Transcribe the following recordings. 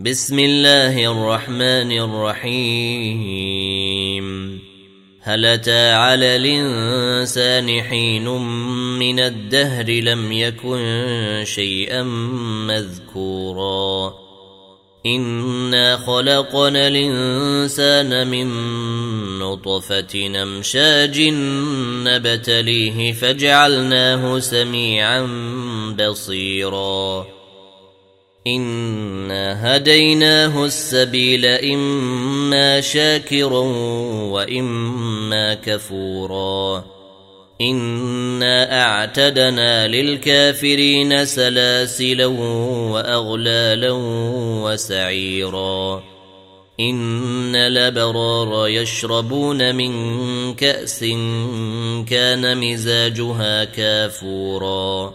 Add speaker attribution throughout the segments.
Speaker 1: بسم الله الرحمن الرحيم. هل أتى على الإنسان حين من الدهر لم يكن شيئا مذكورا؟ إنا خلقنا الإنسان من نطفة نمشاج نبتليه فجعلناه سميعا بصيرا. انا هديناه السبيل اما شاكرا واما كفورا انا اعتدنا للكافرين سلاسلا واغلالا وسعيرا ان الابرار يشربون من كاس كان مزاجها كافورا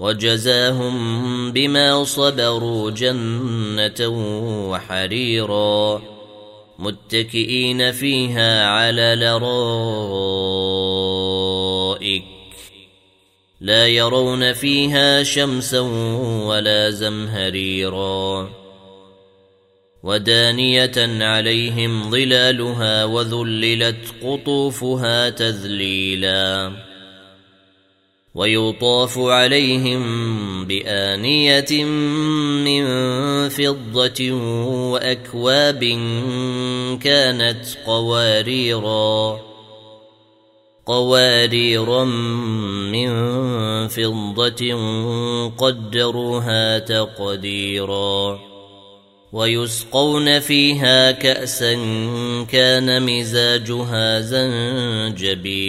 Speaker 1: وجزاهم بما صبروا جنة وحريرا. متكئين فيها على لرائك. لا يرون فيها شمسا ولا زمهريرا. ودانية عليهم ظلالها وذللت قطوفها تذليلاً. ويطاف عليهم بآنية من فضة وأكواب كانت قواريرا قواريرا من فضة قدروها تقديرا ويسقون فيها كأسا كان مزاجها زنجبيلاً.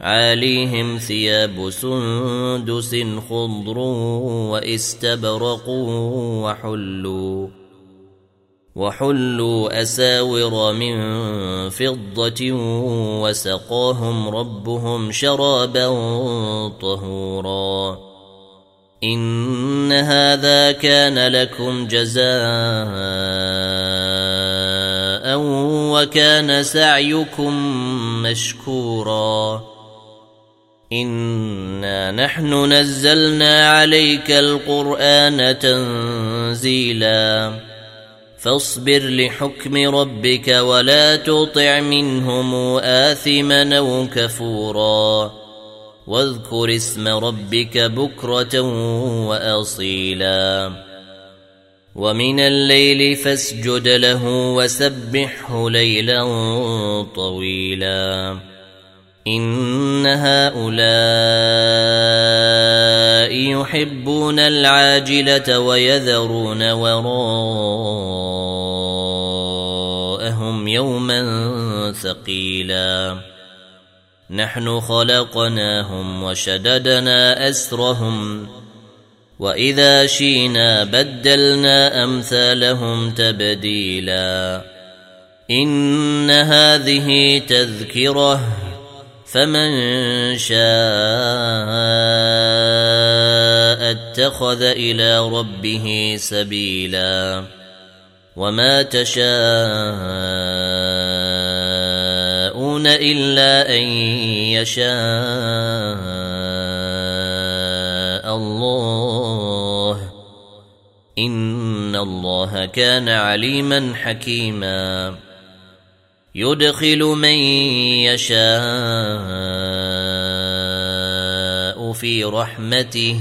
Speaker 1: عاليهم ثياب سندس خضر واستبرق وحلوا وحلوا اساور من فضه وسقاهم ربهم شرابا طهورا ان هذا كان لكم جزاء وكان سعيكم مشكورا انا نحن نزلنا عليك القران تنزيلا فاصبر لحكم ربك ولا تطع منهم اثما أو كفورا واذكر اسم ربك بكره واصيلا ومن الليل فاسجد له وسبحه ليلا طويلا إن هؤلاء يحبون العاجلة ويذرون وراءهم يوما ثقيلا. نحن خلقناهم وشددنا أسرهم وإذا شينا بدلنا أمثالهم تبديلا. إن هذه تذكرة فمن شاء اتخذ إلى ربه سبيلا وما تشاءون إلا أن يشاء الله إن الله كان عليما حكيما يدخل من يشاء في رحمته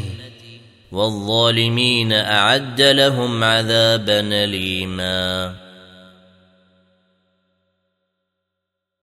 Speaker 1: والظالمين اعد لهم عذابا اليما